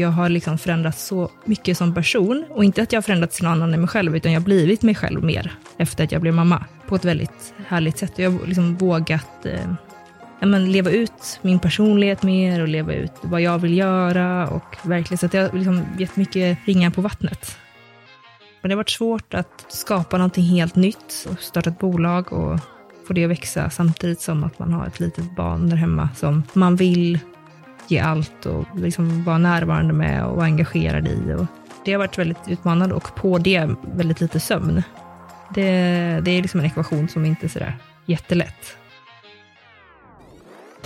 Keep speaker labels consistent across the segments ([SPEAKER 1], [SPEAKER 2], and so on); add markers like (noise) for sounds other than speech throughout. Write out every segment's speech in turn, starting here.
[SPEAKER 1] jag har liksom förändrats så mycket som person. Och inte att jag har förändrats till någon annan än mig själv, utan jag har blivit mig själv mer efter att jag blev mamma. På ett väldigt härligt sätt. Jag har liksom vågat eh, ja, men leva ut min personlighet mer och leva ut vad jag vill göra. Och verkligen, så att jag har liksom gett mycket ringar på vattnet. Men det har varit svårt att skapa någonting helt nytt och starta ett bolag och få det att växa samtidigt som att man har ett litet barn där hemma som man vill ge allt och liksom vara närvarande med och vara engagerad i. Och det har varit väldigt utmanande och på det väldigt lite sömn. Det, det är liksom en ekvation som inte är sådär jättelätt.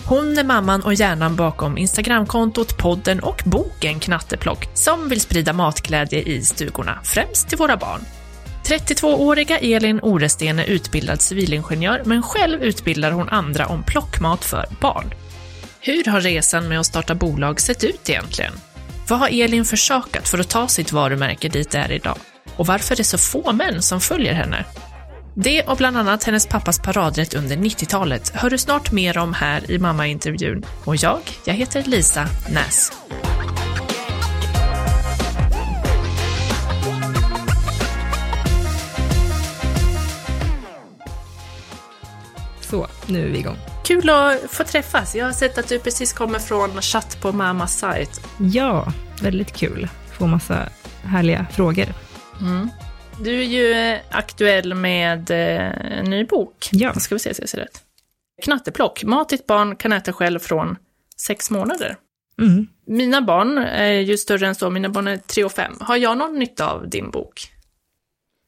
[SPEAKER 2] Hon är mamman och hjärnan bakom Instagramkontot, podden och boken Knatteplock som vill sprida matglädje i stugorna, främst till våra barn. 32-åriga Elin Oresten är utbildad civilingenjör, men själv utbildar hon andra om plockmat för barn. Hur har resan med att starta bolag sett ut egentligen? Vad har Elin försakat för att ta sitt varumärke dit det är idag? Och varför är det så få män som följer henne? Det och bland annat hennes pappas paradrätt under 90-talet hör du snart mer om här i mammaintervjun. Och jag, jag heter Lisa Näs.
[SPEAKER 1] Så, nu är vi igång.
[SPEAKER 2] Kul att få träffas. Jag har sett att du precis kommer från chatt på mammas sajt.
[SPEAKER 1] Ja, väldigt kul. Få massa härliga frågor.
[SPEAKER 2] Mm. Du är ju aktuell med eh, en ny bok.
[SPEAKER 1] Ja.
[SPEAKER 2] Ska vi se så jag ser rätt. Knatteplock. Mat ditt barn kan äta själv från sex månader.
[SPEAKER 1] Mm.
[SPEAKER 2] Mina barn är ju större än så, mina barn är tre och fem. Har jag någon nytta av din bok?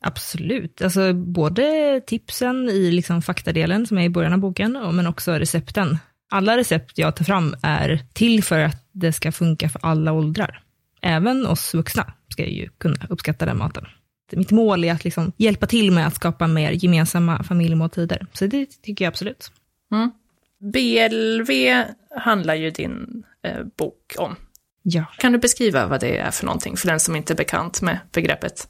[SPEAKER 1] Absolut. Alltså, både tipsen i liksom faktadelen som är i början av boken, men också recepten. Alla recept jag tar fram är till för att det ska funka för alla åldrar. Även oss vuxna ska ju kunna uppskatta den maten. Mitt mål är att liksom hjälpa till med att skapa mer gemensamma familjemåltider. Så det tycker jag absolut.
[SPEAKER 2] Mm. BLV handlar ju din eh, bok om.
[SPEAKER 1] Ja.
[SPEAKER 2] Kan du beskriva vad det är för någonting för den som inte är bekant med begreppet?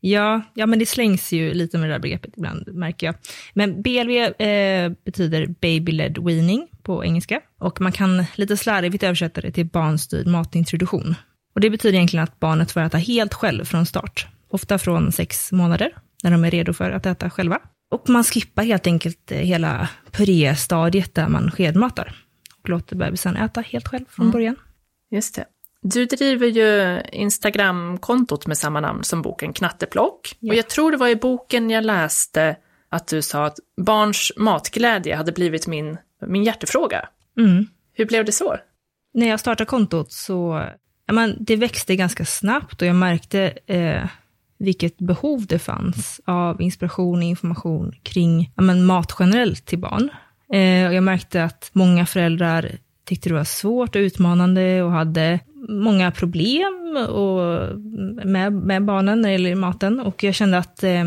[SPEAKER 1] Ja, ja, men det slängs ju lite med det där begreppet ibland, märker jag. Men BLV eh, betyder baby-led weaning på engelska. Och man kan lite slarvigt översätta det till barnstyrd matintroduktion. Och det betyder egentligen att barnet får äta helt själv från start. Ofta från sex månader, när de är redo för att äta själva. Och man skippar helt enkelt eh, hela puré-stadiet där man skedmatar. Och låter bebisen äta helt själv från
[SPEAKER 2] Mm.
[SPEAKER 1] början.
[SPEAKER 2] Just det. Du driver ju Instagram-kontot med samma namn som boken Knatteplock.
[SPEAKER 1] Ja.
[SPEAKER 2] Och jag tror det var i boken jag läste att du sa att barns matglädje hade blivit min, min hjärtefråga.
[SPEAKER 1] Mm.
[SPEAKER 2] Hur blev det så?
[SPEAKER 1] när jag startade kontot så, men det växte ganska snabbt och jag märkte eh, vilket behov det fanns av inspiration och information kring men mat generellt till barn. Eh, och jag märkte att många föräldrar tyckte det var svårt och utmanande och hade många problem och, med, med barnen när det gäller maten. Och jag kände att eh,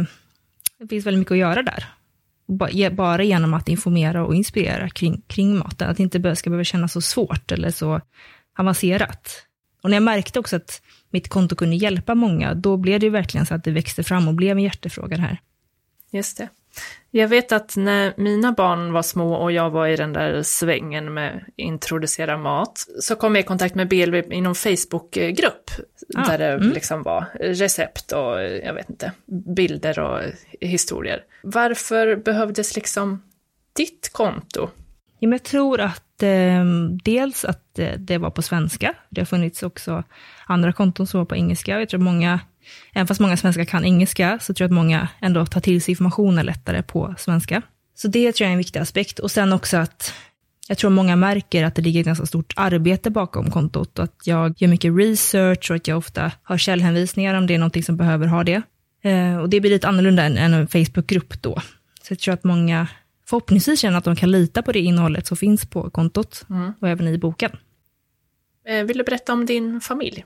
[SPEAKER 1] det finns väldigt mycket att göra där. Bara genom att informera och inspirera kring, kring maten. Att det inte ska behöva kännas så svårt eller så avancerat. Och när jag märkte också att mitt konto kunde hjälpa många, då blev det ju verkligen så att det växte fram och blev en hjärtefråga det här.
[SPEAKER 2] Just det. Jag vet att när mina barn var små och jag var i den där svängen med introducera mat, så kom jag i kontakt med BLV i någon Facebookgrupp,
[SPEAKER 1] Ah,
[SPEAKER 2] där det
[SPEAKER 1] mm.
[SPEAKER 2] liksom var recept och, jag vet inte, bilder och historier. Varför behövdes liksom ditt konto?
[SPEAKER 1] Jag tror att eh, dels att eh, det var på svenska. Det har funnits också andra konton som var på engelska. Jag tror många, även fast många svenskar kan engelska, så tror jag att många ändå tar till sig informationen lättare på svenska. Så det tror jag är en viktig aspekt. Och sen också att jag tror många märker att det ligger ett ganska stort arbete bakom kontot och att jag gör mycket research och att jag ofta har källhänvisningar om det är någonting som behöver ha det. Eh, och det blir lite annorlunda än, en Facebookgrupp då. Så jag tror att många förhoppningsvis känner att de kan lita på det innehållet som finns på kontot
[SPEAKER 2] Mm.
[SPEAKER 1] och även i boken.
[SPEAKER 2] Eh, Vill du berätta om din familj?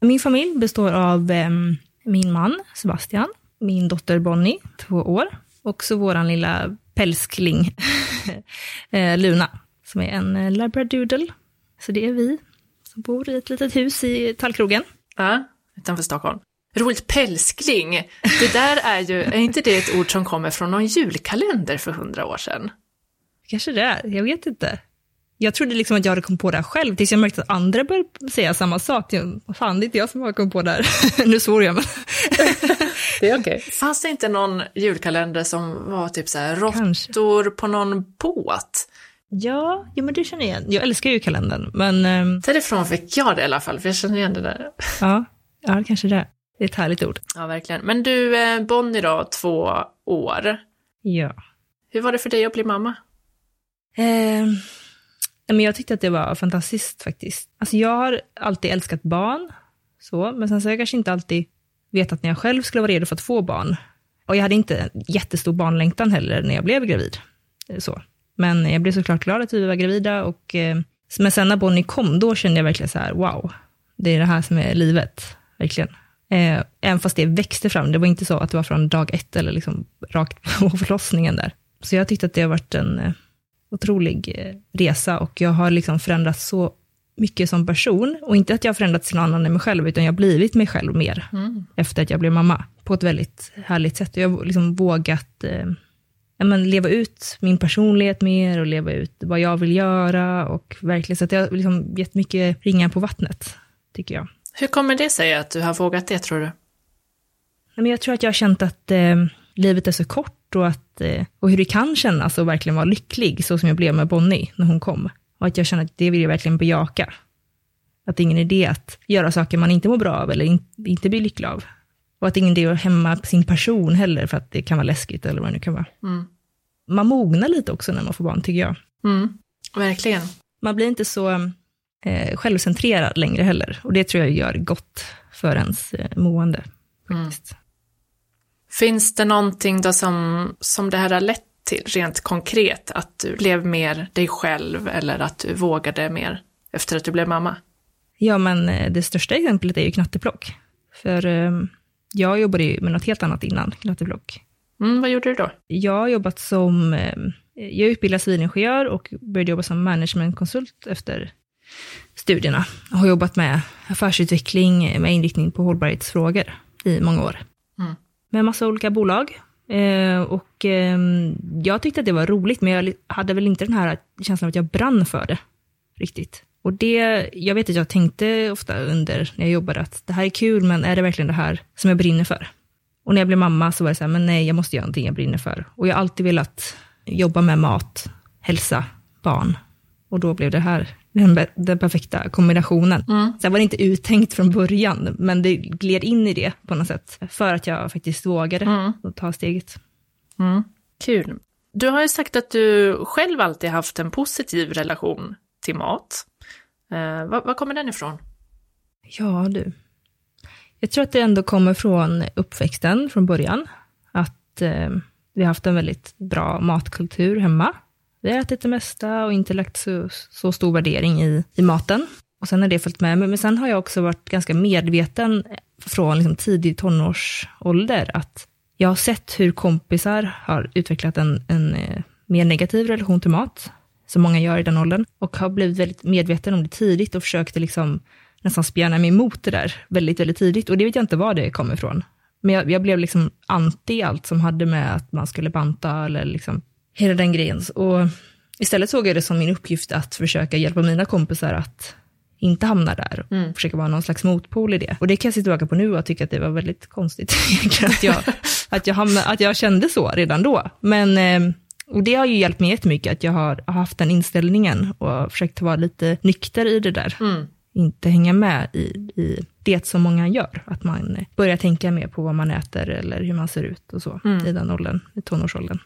[SPEAKER 1] Min familj består av em, min man Sebastian, min dotter Bonnie, två år, och så våran lilla pälskling (laughs) eh, Luna, som är en eh, labradoodle. Så det är vi som bor i ett litet hus i Tallkrogen.
[SPEAKER 2] Ja, utanför Stockholm. Roligt pälskling. Det där är ju, är inte det ett ord som kommer från någon julkalender för hundra år sedan?
[SPEAKER 1] Kanske det är, jag vet inte. Jag trodde liksom att jag hade kommit på det här själv, tills jag märkte att andra började säga samma sak. Fan, det är inte jag som har kommit på det här. (laughs) nu svor jag, men... (laughs)
[SPEAKER 2] det är okej. Okay. Fanns det inte någon julkalender som var typ så här råttor på någon båt?
[SPEAKER 1] Ja, ja, men det känner jag igen. Jag älskar ju kalendern, men... Um...
[SPEAKER 2] Därifrån fick jag det i alla fall, för jag känner igen det där. (laughs)
[SPEAKER 1] Ja, ja kanske det. Det är ett härligt ord.
[SPEAKER 2] Ja, verkligen. Men du, eh, Bonnie då, två år.
[SPEAKER 1] Ja.
[SPEAKER 2] Hur var det för dig att bli mamma?
[SPEAKER 1] Eh, men jag tyckte att det var fantastiskt faktiskt. Alltså jag har alltid älskat barn, så, men sen så har jag kanske inte alltid vetat när jag själv skulle vara redo för att få barn. Och jag hade inte jättestor barnlängtan heller när jag blev gravid. Så. Men jag blev såklart glad att vi var gravida. Och, eh, men sen när Bonnie kom, då kände jag verkligen så här, wow, det är det här som är livet, verkligen. Eh, även fast det växte fram, det var inte så att det var från dag ett eller liksom rakt (laughs) på förlossningen där. Så jag tyckte att det har varit en eh, otrolig eh, resa och jag har liksom förändrats så mycket som person. Och inte att jag har förändrats till någon annan än mig själv, utan jag har blivit mig själv mer mm. efter att jag blev mamma. På ett väldigt härligt sätt. Jag har liksom vågat eh, men leva ut min personlighet mer och leva ut vad jag vill göra. Och verkligen, så att jag har liksom gett mycket ringar på vattnet, tycker jag.
[SPEAKER 2] Hur kommer det sig att du har vågat det, tror du?
[SPEAKER 1] Men jag tror att jag har känt att eh, livet är så kort och, att, eh, och hur det kan kännas att verkligen vara lycklig, så som jag blev med Bonnie när hon kom. Och att jag känner att det vill jag verkligen bejaka. Att det är ingen idé att göra saker man inte mår bra av eller in, inte blir lycklig av. Och att det är ingen idé att hämma sin person heller, för att det kan vara läskigt eller vad det nu kan vara. Mm. Man mognar lite också när man får barn, tycker jag.
[SPEAKER 2] Mm. Verkligen.
[SPEAKER 1] Man blir inte så eh, självcentrerad längre heller. Och det tror jag gör gott för ens eh, mående. Faktiskt. Mm.
[SPEAKER 2] Finns det någonting då som, som det här har lett till, rent konkret? Att du blev mer dig själv eller att du vågade mer efter att du blev mamma?
[SPEAKER 1] Ja, men eh, det största exemplet är ju knatteplock. För eh, jag jobbade ju med något helt annat innan knatteplock.
[SPEAKER 2] Mm, vad gjorde du då?
[SPEAKER 1] Jag har jobbat som, eh, jag utbildade civilingenjör och började jobba som managementkonsult efter studierna. Jag har jobbat med affärsutveckling med inriktning på hållbarhetsfrågor i många år. Med massa olika bolag. Eh, och eh, jag tyckte att det var roligt, men jag hade väl inte den här känslan av att jag brann för det riktigt. Och det, jag vet att jag tänkte ofta under när jag jobbade att det här är kul, men är det verkligen det här som jag brinner för? Och när jag blev mamma så var det så här, men nej, jag måste göra någonting jag brinner för. Och jag har alltid velat jobba med mat, hälsa, barn. Och då blev det här den, den perfekta kombinationen. Mm. Sen var det inte uttänkt från början, men det gled in i det på något sätt. För att jag faktiskt vågade mm. ta steget.
[SPEAKER 2] Mm. Kul. Du har ju sagt att du själv alltid haft en positiv relation till mat. Eh, var, var kommer den ifrån?
[SPEAKER 1] Ja du. Jag tror att det ändå kommer från uppväxten från början. Att eh, vi har haft en väldigt bra matkultur hemma. Vi har ätit det mesta och inte lagt så, så stor värdering i, i maten. Och sen har det följt med mig. Men sen har jag också varit ganska medveten från liksom tidig tonårsålder att jag har sett hur kompisar har utvecklat en, en eh, mer negativ relation till mat, som många gör i den åldern, och har blivit väldigt medveten om det tidigt och försökte liksom nästan spjärna mig emot det där väldigt, väldigt tidigt. Och det vet jag inte var det kommer ifrån. Men jag, jag blev liksom anti allt som hade med att man skulle banta eller liksom hela den grejen. Och istället såg jag det som min uppgift att försöka hjälpa mina kompisar att inte hamna där och mm. försöka vara någon slags motpol i det. Och det kan jag se tillbaka på nu och tycka att det var väldigt konstigt (laughs) att, jag, (laughs) att, jag hamnade, att jag kände så redan då. Men, eh, och det har ju hjälpt mig jättemycket att jag har haft den inställningen och försökt vara lite nykter i det där. Mm. Inte hänga med i, i det som många gör, att man börjar tänka mer på vad man äter eller hur man ser ut och så mm. i den åldern, i tonårsåldern.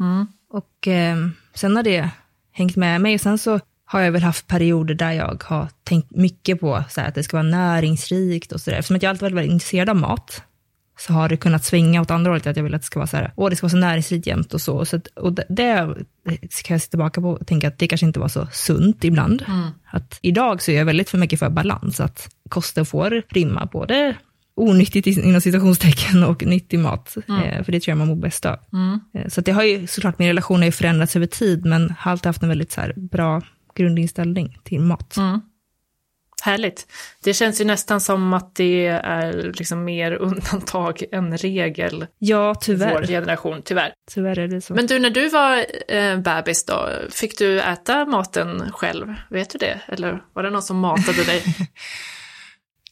[SPEAKER 1] Mm. Och eh, sen har det hängt med mig. Och sen så har jag väl haft perioder där jag har tänkt mycket på så här, att det ska vara näringsrikt och sådär. Eftersom jag alltid varit väldigt intresserad av mat, så har det kunnat svänga åt andra hållet, att jag vill att det ska vara så här, åh, det ska vara så näringsrikt jämt och så. så att, och det, det kan jag se tillbaka på och tänka att det kanske inte var så sunt ibland. Mm. Att idag så är jag väldigt för mycket för balans, att kosten får rimma både onyttigt inom citationstecken och nyttig mat. Mm. Eh, för det tror jag man mår bäst av. Mm. Eh, så det har ju såklart, min relation har ju förändrats över tid, men har alltid haft en väldigt så här, bra grundinställning till mat. Mm.
[SPEAKER 2] Härligt. Det känns ju nästan som att det är liksom mer undantag än regel.
[SPEAKER 1] Ja,
[SPEAKER 2] Vår
[SPEAKER 1] tyvärr.
[SPEAKER 2] generation, tyvärr.
[SPEAKER 1] Tyvärr är det så.
[SPEAKER 2] Men du, när du var eh, bebis då, fick du äta maten själv? Vet du det? Eller var det någon som matade dig? (laughs)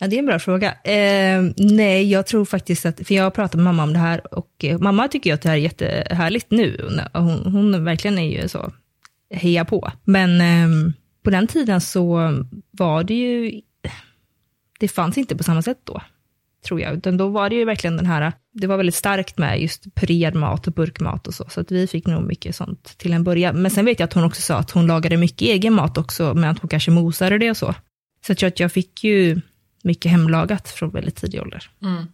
[SPEAKER 1] Ja, det är en bra fråga. Eh, nej, jag tror faktiskt att, för jag har pratat med mamma om det här och eh, mamma tycker att det här är jättehärligt nu. Hon, hon verkligen är ju så, heja på. Men eh, på den tiden så var det ju, det fanns inte på samma sätt då, tror jag. Utan då var det ju verkligen den här, det var väldigt starkt med just purerad mat och burkmat och så. Så att vi fick nog mycket sånt till en början. Men sen vet jag att hon också sa att hon lagade mycket egen mat också, men att hon kanske mosade det och så. Så jag tror att jag fick ju mycket hemlagat från väldigt tidig ålder.
[SPEAKER 2] Mm.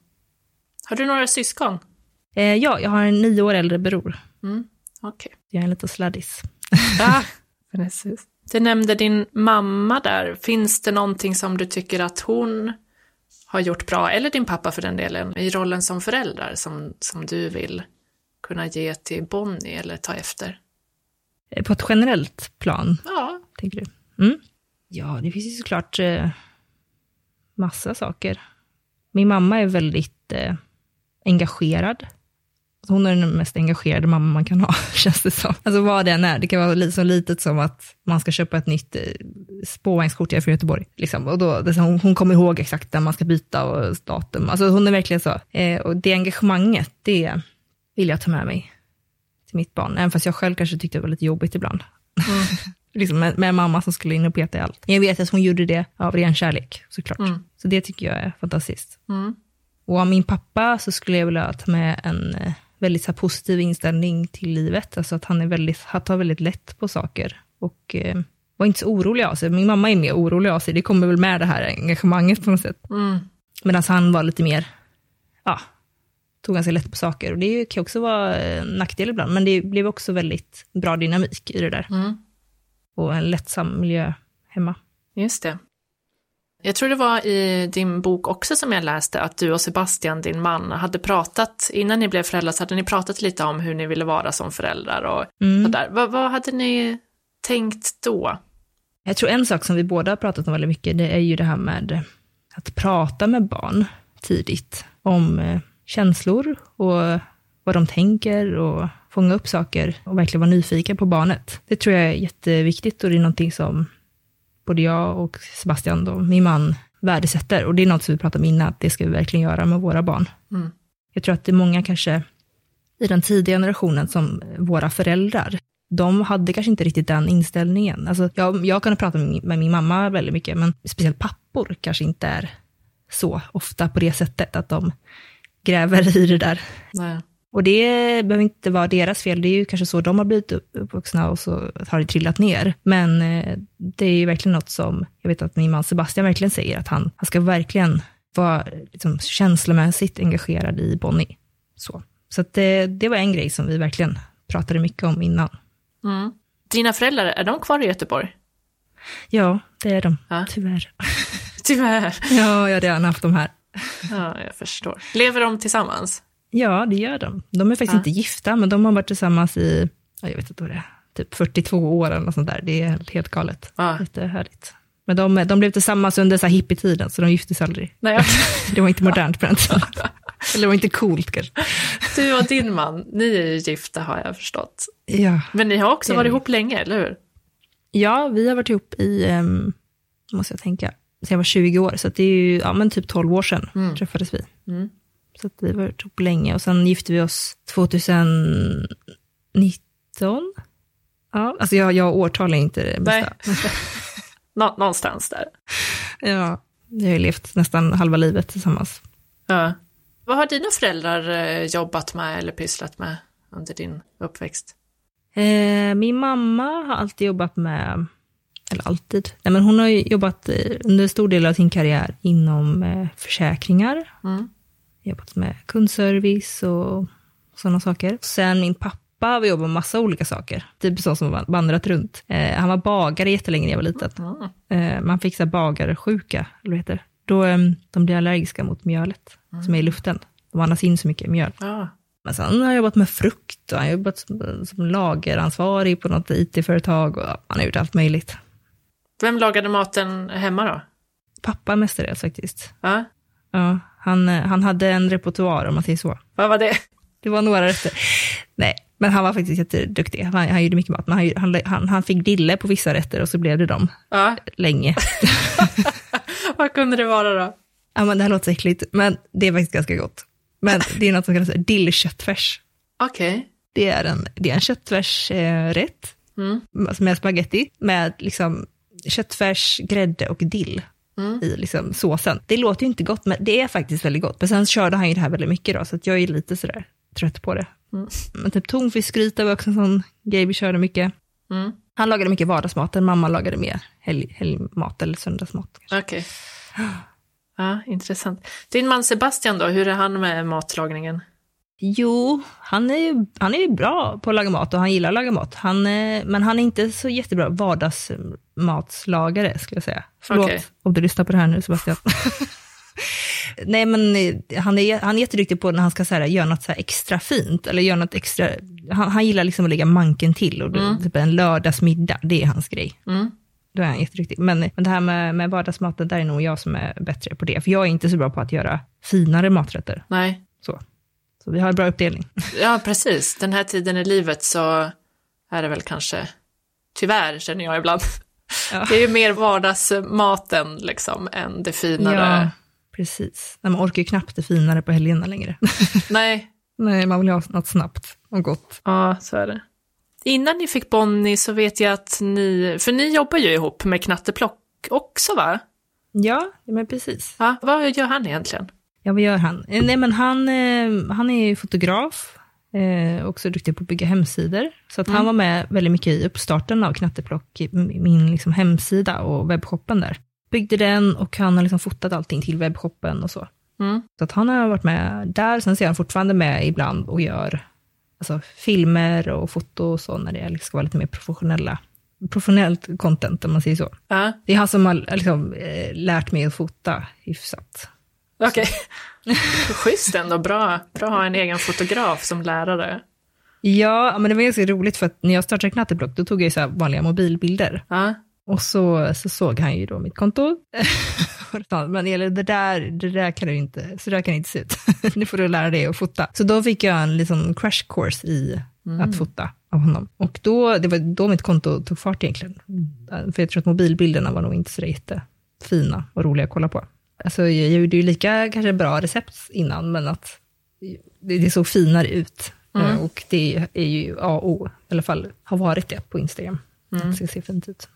[SPEAKER 2] Har du några syskon?
[SPEAKER 1] Eh, ja, jag har en nio år äldre bror.
[SPEAKER 2] Mm. Okej.
[SPEAKER 1] Jag är en liten sladdis.
[SPEAKER 2] Ah, (laughs) precis. Du nämnde din mamma där. Finns det någonting som du tycker att hon har gjort bra, eller din pappa för den delen, i rollen som föräldrar som, som du vill kunna ge till Bonnie eller ta efter?
[SPEAKER 1] Eh, På ett generellt plan,
[SPEAKER 2] Ja,
[SPEAKER 1] tänker du? Mm. Ja, det finns ju såklart eh, massa saker. Min mamma är väldigt eh, engagerad. Hon är den mest engagerade mamma man kan ha, (laughs) känns det som. Alltså vad det än är. Det kan vara så litet som att man ska köpa ett nytt eh, spårvagnskort, jag är från Göteborg. Liksom. Och då, det, är så hon, hon kommer ihåg exakt när man ska byta och datum. Alltså hon är verkligen så. Eh, och det engagemanget, det vill jag ta med mig till mitt barn. Även fast jag själv kanske tyckte det var lite jobbigt ibland. (laughs) liksom med, med mamma som skulle in och peta i allt. Jag vet att hon gjorde det av ren kärlek, såklart.
[SPEAKER 2] Mm.
[SPEAKER 1] Så det tycker jag är fantastiskt.
[SPEAKER 2] Mm.
[SPEAKER 1] Och av min pappa så skulle jag vilja ta med en eh, väldigt så här, positiv inställning till livet. Alltså att han, är väldigt, han tar väldigt lätt på saker. Och eh, var inte så orolig av sig. Min mamma är mer orolig av sig. Det kommer väl med det här engagemanget på något sätt.
[SPEAKER 2] Mm.
[SPEAKER 1] Medan han var lite mer, ja, tog ganska lätt på saker. Och det kan också vara en nackdel ibland. Men det blev också väldigt bra dynamik i det där.
[SPEAKER 2] Mm.
[SPEAKER 1] Och en lättsam miljö hemma.
[SPEAKER 2] Just det. Jag tror det var i din bok också som jag läste att du och Sebastian, din man, hade pratat, innan ni blev föräldrar så hade ni pratat lite om hur ni ville vara som föräldrar och
[SPEAKER 1] Mm.
[SPEAKER 2] sådär. Vad, vad hade ni tänkt då?
[SPEAKER 1] Jag tror en sak som vi båda har pratat om väldigt mycket, det är ju det här med att prata med barn tidigt om eh, känslor och vad de tänker och fånga upp saker och verkligen vara nyfiken på barnet. Det tror jag är jätteviktigt och det är någonting som både jag och Sebastian, då, min man, värdesätter. Och det är något som vi pratade om innan, att det ska vi verkligen göra med våra barn.
[SPEAKER 2] Mm.
[SPEAKER 1] Jag tror att det är många kanske i den tidiga generationen som våra föräldrar, de hade kanske inte riktigt den inställningen. Alltså, jag, jag kunde prata med min, mamma väldigt mycket, men speciellt pappor kanske inte är så ofta på det sättet, att de gräver i det där.
[SPEAKER 2] Nej.
[SPEAKER 1] Och det behöver inte vara deras fel, det är ju kanske så de har blivit upp- uppvuxna och så har det trillat ner. Men eh, det är ju verkligen något som, jag vet att min man Sebastian verkligen säger, att han, han ska verkligen vara liksom, känslomässigt engagerad i Bonnie. Så, så det, det var en grej som vi verkligen pratade mycket om innan.
[SPEAKER 2] Mm. Dina föräldrar, är de kvar i Göteborg?
[SPEAKER 1] Ja, det är de,
[SPEAKER 2] Ja.
[SPEAKER 1] tyvärr. (laughs)
[SPEAKER 2] Tyvärr.
[SPEAKER 1] Ja, jag har redan haft de här.
[SPEAKER 2] Ja, jag förstår. Lever de tillsammans?
[SPEAKER 1] Ja, det gör de. De är faktiskt
[SPEAKER 2] Ja.
[SPEAKER 1] inte gifta, men de har varit tillsammans i, ja, jag vet inte vad det är, typ 42 år eller något sånt där. Det är helt, galet.
[SPEAKER 2] Ja.
[SPEAKER 1] Jättehärligt. Men de, de blev tillsammans under så hippietiden, så de gifte sig aldrig.
[SPEAKER 2] Nej, (laughs)
[SPEAKER 1] Det var inte modernt på den tiden. (laughs) Eller det var inte coolt kanske.
[SPEAKER 2] du och din man, ni är ju gifta har jag förstått.
[SPEAKER 1] Ja.
[SPEAKER 2] Men ni har också varit ihop länge, eller hur?
[SPEAKER 1] ja, vi har varit ihop i, um, måste jag tänka, sen jag var 20 år, så det är ju ja, men typ 12 år sedan
[SPEAKER 2] Mm.
[SPEAKER 1] träffades vi.
[SPEAKER 2] Mm.
[SPEAKER 1] Så vi varit ihop länge och sen gifte vi oss 2019. Ja, alltså jag, jag årtal är inte det bästa. (laughs)
[SPEAKER 2] Nå- någonstans där.
[SPEAKER 1] Ja, vi har ju levt nästan halva livet tillsammans.
[SPEAKER 2] Ja. Vad har dina föräldrar eh, jobbat med eller pysslat med under din uppväxt?
[SPEAKER 1] Eh, min mamma har alltid jobbat med, eller alltid, nej men hon har jobbat eh, under stor del av sin karriär inom eh, försäkringar,
[SPEAKER 2] Mm.
[SPEAKER 1] Jobbat med kundservice och sådana saker. Sen min pappa har jobbat med massa olika saker, typ så som vandrat runt. Eh, han var bagare jättelänge när jag var liten.
[SPEAKER 2] Mm.
[SPEAKER 1] Eh, man fick så bagarsjuka, eller vad heter? Då eh, de blir allergiska mot mjölet som är i luften. De andas in så mycket mjöl.
[SPEAKER 2] Ja.
[SPEAKER 1] Men sen har jag jobbat med frukt och han har jobbat som, som lageransvarig på något IT-företag och han har gjort allt möjligt.
[SPEAKER 2] Vem lagade maten hemma då?
[SPEAKER 1] pappa mestadels faktiskt.
[SPEAKER 2] Ja.
[SPEAKER 1] Ja, han, eh, han hade en repertoar om man säger så.
[SPEAKER 2] Vad var det?
[SPEAKER 1] Det var några rätter. Nej, men han var faktiskt jätteduktig. Han, han gjorde mycket mat, men han, han, han, fick dille på vissa rätter och så blev det dem
[SPEAKER 2] Ja.
[SPEAKER 1] länge. (laughs)
[SPEAKER 2] Vad kunde det vara då?
[SPEAKER 1] ja, men det här låter äckligt, men det är faktiskt ganska gott. Men det är något som kallas dillköttfärs.
[SPEAKER 2] Okej.
[SPEAKER 1] Det är en, det är en köttfärsrätt
[SPEAKER 2] Mm.
[SPEAKER 1] med spaghetti med liksom köttfärs, grädde och dill
[SPEAKER 2] Mm.
[SPEAKER 1] i liksom såsen. Det låter ju inte gott, men det är faktiskt väldigt gott. Men sen körde han ju det här väldigt mycket då, så jag är lite sådär trött på det.
[SPEAKER 2] Mm.
[SPEAKER 1] Men typ tonfiskgryta var också en sån grej vi körde mycket.
[SPEAKER 2] Mm.
[SPEAKER 1] Han lagade mycket vardagsmat, mamma lagade mer helg, helgmat eller söndagsmat.
[SPEAKER 2] Okej. (gasps) Ja, intressant. Din man Sebastian då, hur är han med matlagningen?
[SPEAKER 1] Jo, han är ju han är bra på att laga mat och han gillar att laga mat. Han, eh, men han är inte så jättebra vardagsmatslagare, skulle jag säga. Förlåt
[SPEAKER 2] Okej.
[SPEAKER 1] om du lyssnar på det här nu, Sebastian. (laughs) Nej, men eh, han är, han är jätteduktig på när han ska så här, göra något så extra fint, eller göra något extra, han, han gillar liksom att lägga manken till, och det, typ en lördagsmiddag, det är hans grej.
[SPEAKER 2] Mm.
[SPEAKER 1] Då är han jätteduktig. Men, men det här med, med vardagsmaten, där är nog jag som är bättre på det, för jag är inte så bra på att göra finare maträtter.
[SPEAKER 2] Nej.
[SPEAKER 1] Så, så vi har en bra uppdelning.
[SPEAKER 2] Ja, precis. Den här tiden i livet så är det väl kanske, tyvärr känner jag ibland,
[SPEAKER 1] Ja.
[SPEAKER 2] det är ju mer vardagsmaten liksom än det finare.
[SPEAKER 1] Ja, precis. Nej, man orkar ju knappt det finare på helgerna längre. (laughs)
[SPEAKER 2] Nej,
[SPEAKER 1] Nej, man vill ha något snabbt och gott.
[SPEAKER 2] ja så är det. Innan ni fick Bonnie så vet jag att ni, för ni jobbar ju ihop med Knatteplock också va?
[SPEAKER 1] Ja, men precis.
[SPEAKER 2] Ja, vad gör han egentligen?
[SPEAKER 1] Ja, vad gör han? Eh, Nej, men han, eh, han är fotograf, eh, också duktig på att bygga hemsidor. Så att han var med väldigt mycket i uppstarten av Knatteplock, min liksom hemsida och webbshoppen där. Byggde den och han har liksom fotat allting till webbshoppen och så.
[SPEAKER 2] Mm.
[SPEAKER 1] Så att han har varit med där, sen ser han fortfarande med ibland och gör alltså, filmer och foto och så, när det liksom ska vara lite mer professionella, professionellt content, om man säger så.
[SPEAKER 2] Ja,
[SPEAKER 1] Det är han som har liksom, eh, lärt mig att fota hyfsat.
[SPEAKER 2] Okej. (laughs) Schysst ändå, bra, bra att ha en egen fotograf som lärare.
[SPEAKER 1] Ja, men det var ganska roligt för att när jag startade Knatteblock, då tog jag så här vanliga mobilbilder.
[SPEAKER 2] Ja,
[SPEAKER 1] Och så, så såg han ju då mitt konto. (laughs) Men eller det där, det där kan du inte, så där kan det inte se ut. (laughs) nu får du lära dig att fota. Så då fick jag en liksom crash course i att fota av honom. Och då, det var då mitt konto tog fart egentligen. För jag tror att mobilbilderna var nog inte så jättefina och roliga att kolla på. Alltså jag gjorde ju lika kanske bra recept innan, men att det, det såg finare ut. Eh, Och det är ju A och O, i alla fall har varit det på Instagram. Att det ska se fint ut.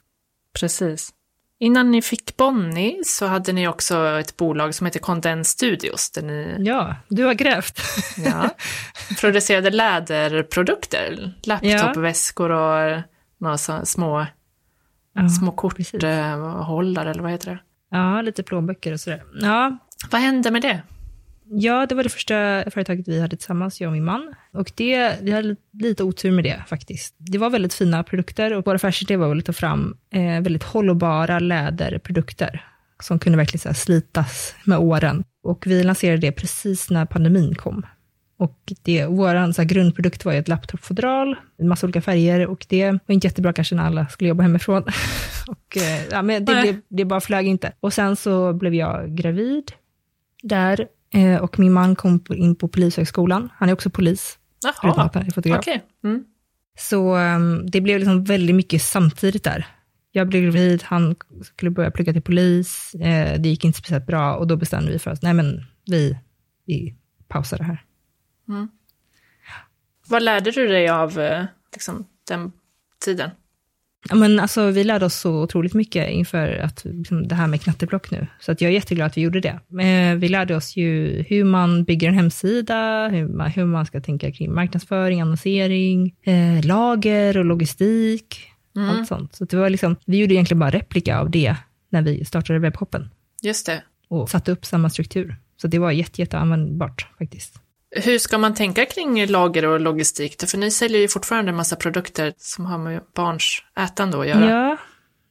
[SPEAKER 2] precis. Innan ni fick Bonnie så hade ni också ett bolag som heter Content Studios där ni
[SPEAKER 1] Ja, du har grävt.
[SPEAKER 2] ja, (laughs) producerade läderprodukter. Laptopväskor och några små,
[SPEAKER 1] Ja,
[SPEAKER 2] små korthållare eller vad heter det?
[SPEAKER 1] Ja, lite plånböcker och sådär. Ja,
[SPEAKER 2] Vad hände med det?
[SPEAKER 1] ja, det var det första företaget vi hade tillsammans, jag och min man. Och det, vi hade lite otur med det faktiskt. Det var väldigt fina produkter och vår affärsidé var väl att ta fram eh, väldigt hållbara läderprodukter som kunde verkligen så slitas med åren. Och vi lanserade det precis när pandemin kom. Och det, vår så här, grundprodukt var ju ett laptopfodral, en massa olika färger och det var inte jättebra kanske när alla skulle jobba hemifrån. (laughs) och, eh, ja, men det, blev, det bara flög inte. Och sen så blev jag gravid där eh, och min man kom in på Polishögskolan. Han är också polis, förutom
[SPEAKER 2] Jaha,
[SPEAKER 1] att han är fotograf.
[SPEAKER 2] okej. Mm.
[SPEAKER 1] Så um, det blev liksom väldigt mycket samtidigt där. Jag blev gravid, han skulle börja plugga till polis, eh, det gick inte speciellt bra och då bestämde vi för oss, nej men vi, vi pausar det här.
[SPEAKER 2] Vad lärde du dig av eh, liksom, den tiden?
[SPEAKER 1] Ja, men alltså, vi lärde oss så otroligt mycket inför att, liksom, det här med knatteblock nu. Så att jag är jätteglad att vi gjorde det. Eh, vi lärde oss ju hur man bygger en hemsida, hur man, hur man ska tänka kring marknadsföring, annonsering, eh, lager och logistik. Allt sånt. Så det var liksom, vi gjorde egentligen bara replika av det när vi startade webbshoppen
[SPEAKER 2] Just det.
[SPEAKER 1] och satte upp samma struktur. Så det var jätte, jätteanvändbart faktiskt.
[SPEAKER 2] Hur ska man tänka kring lager och logistik? För ni säljer ju fortfarande en massa produkter som har med barns ätande att göra.
[SPEAKER 1] Ja,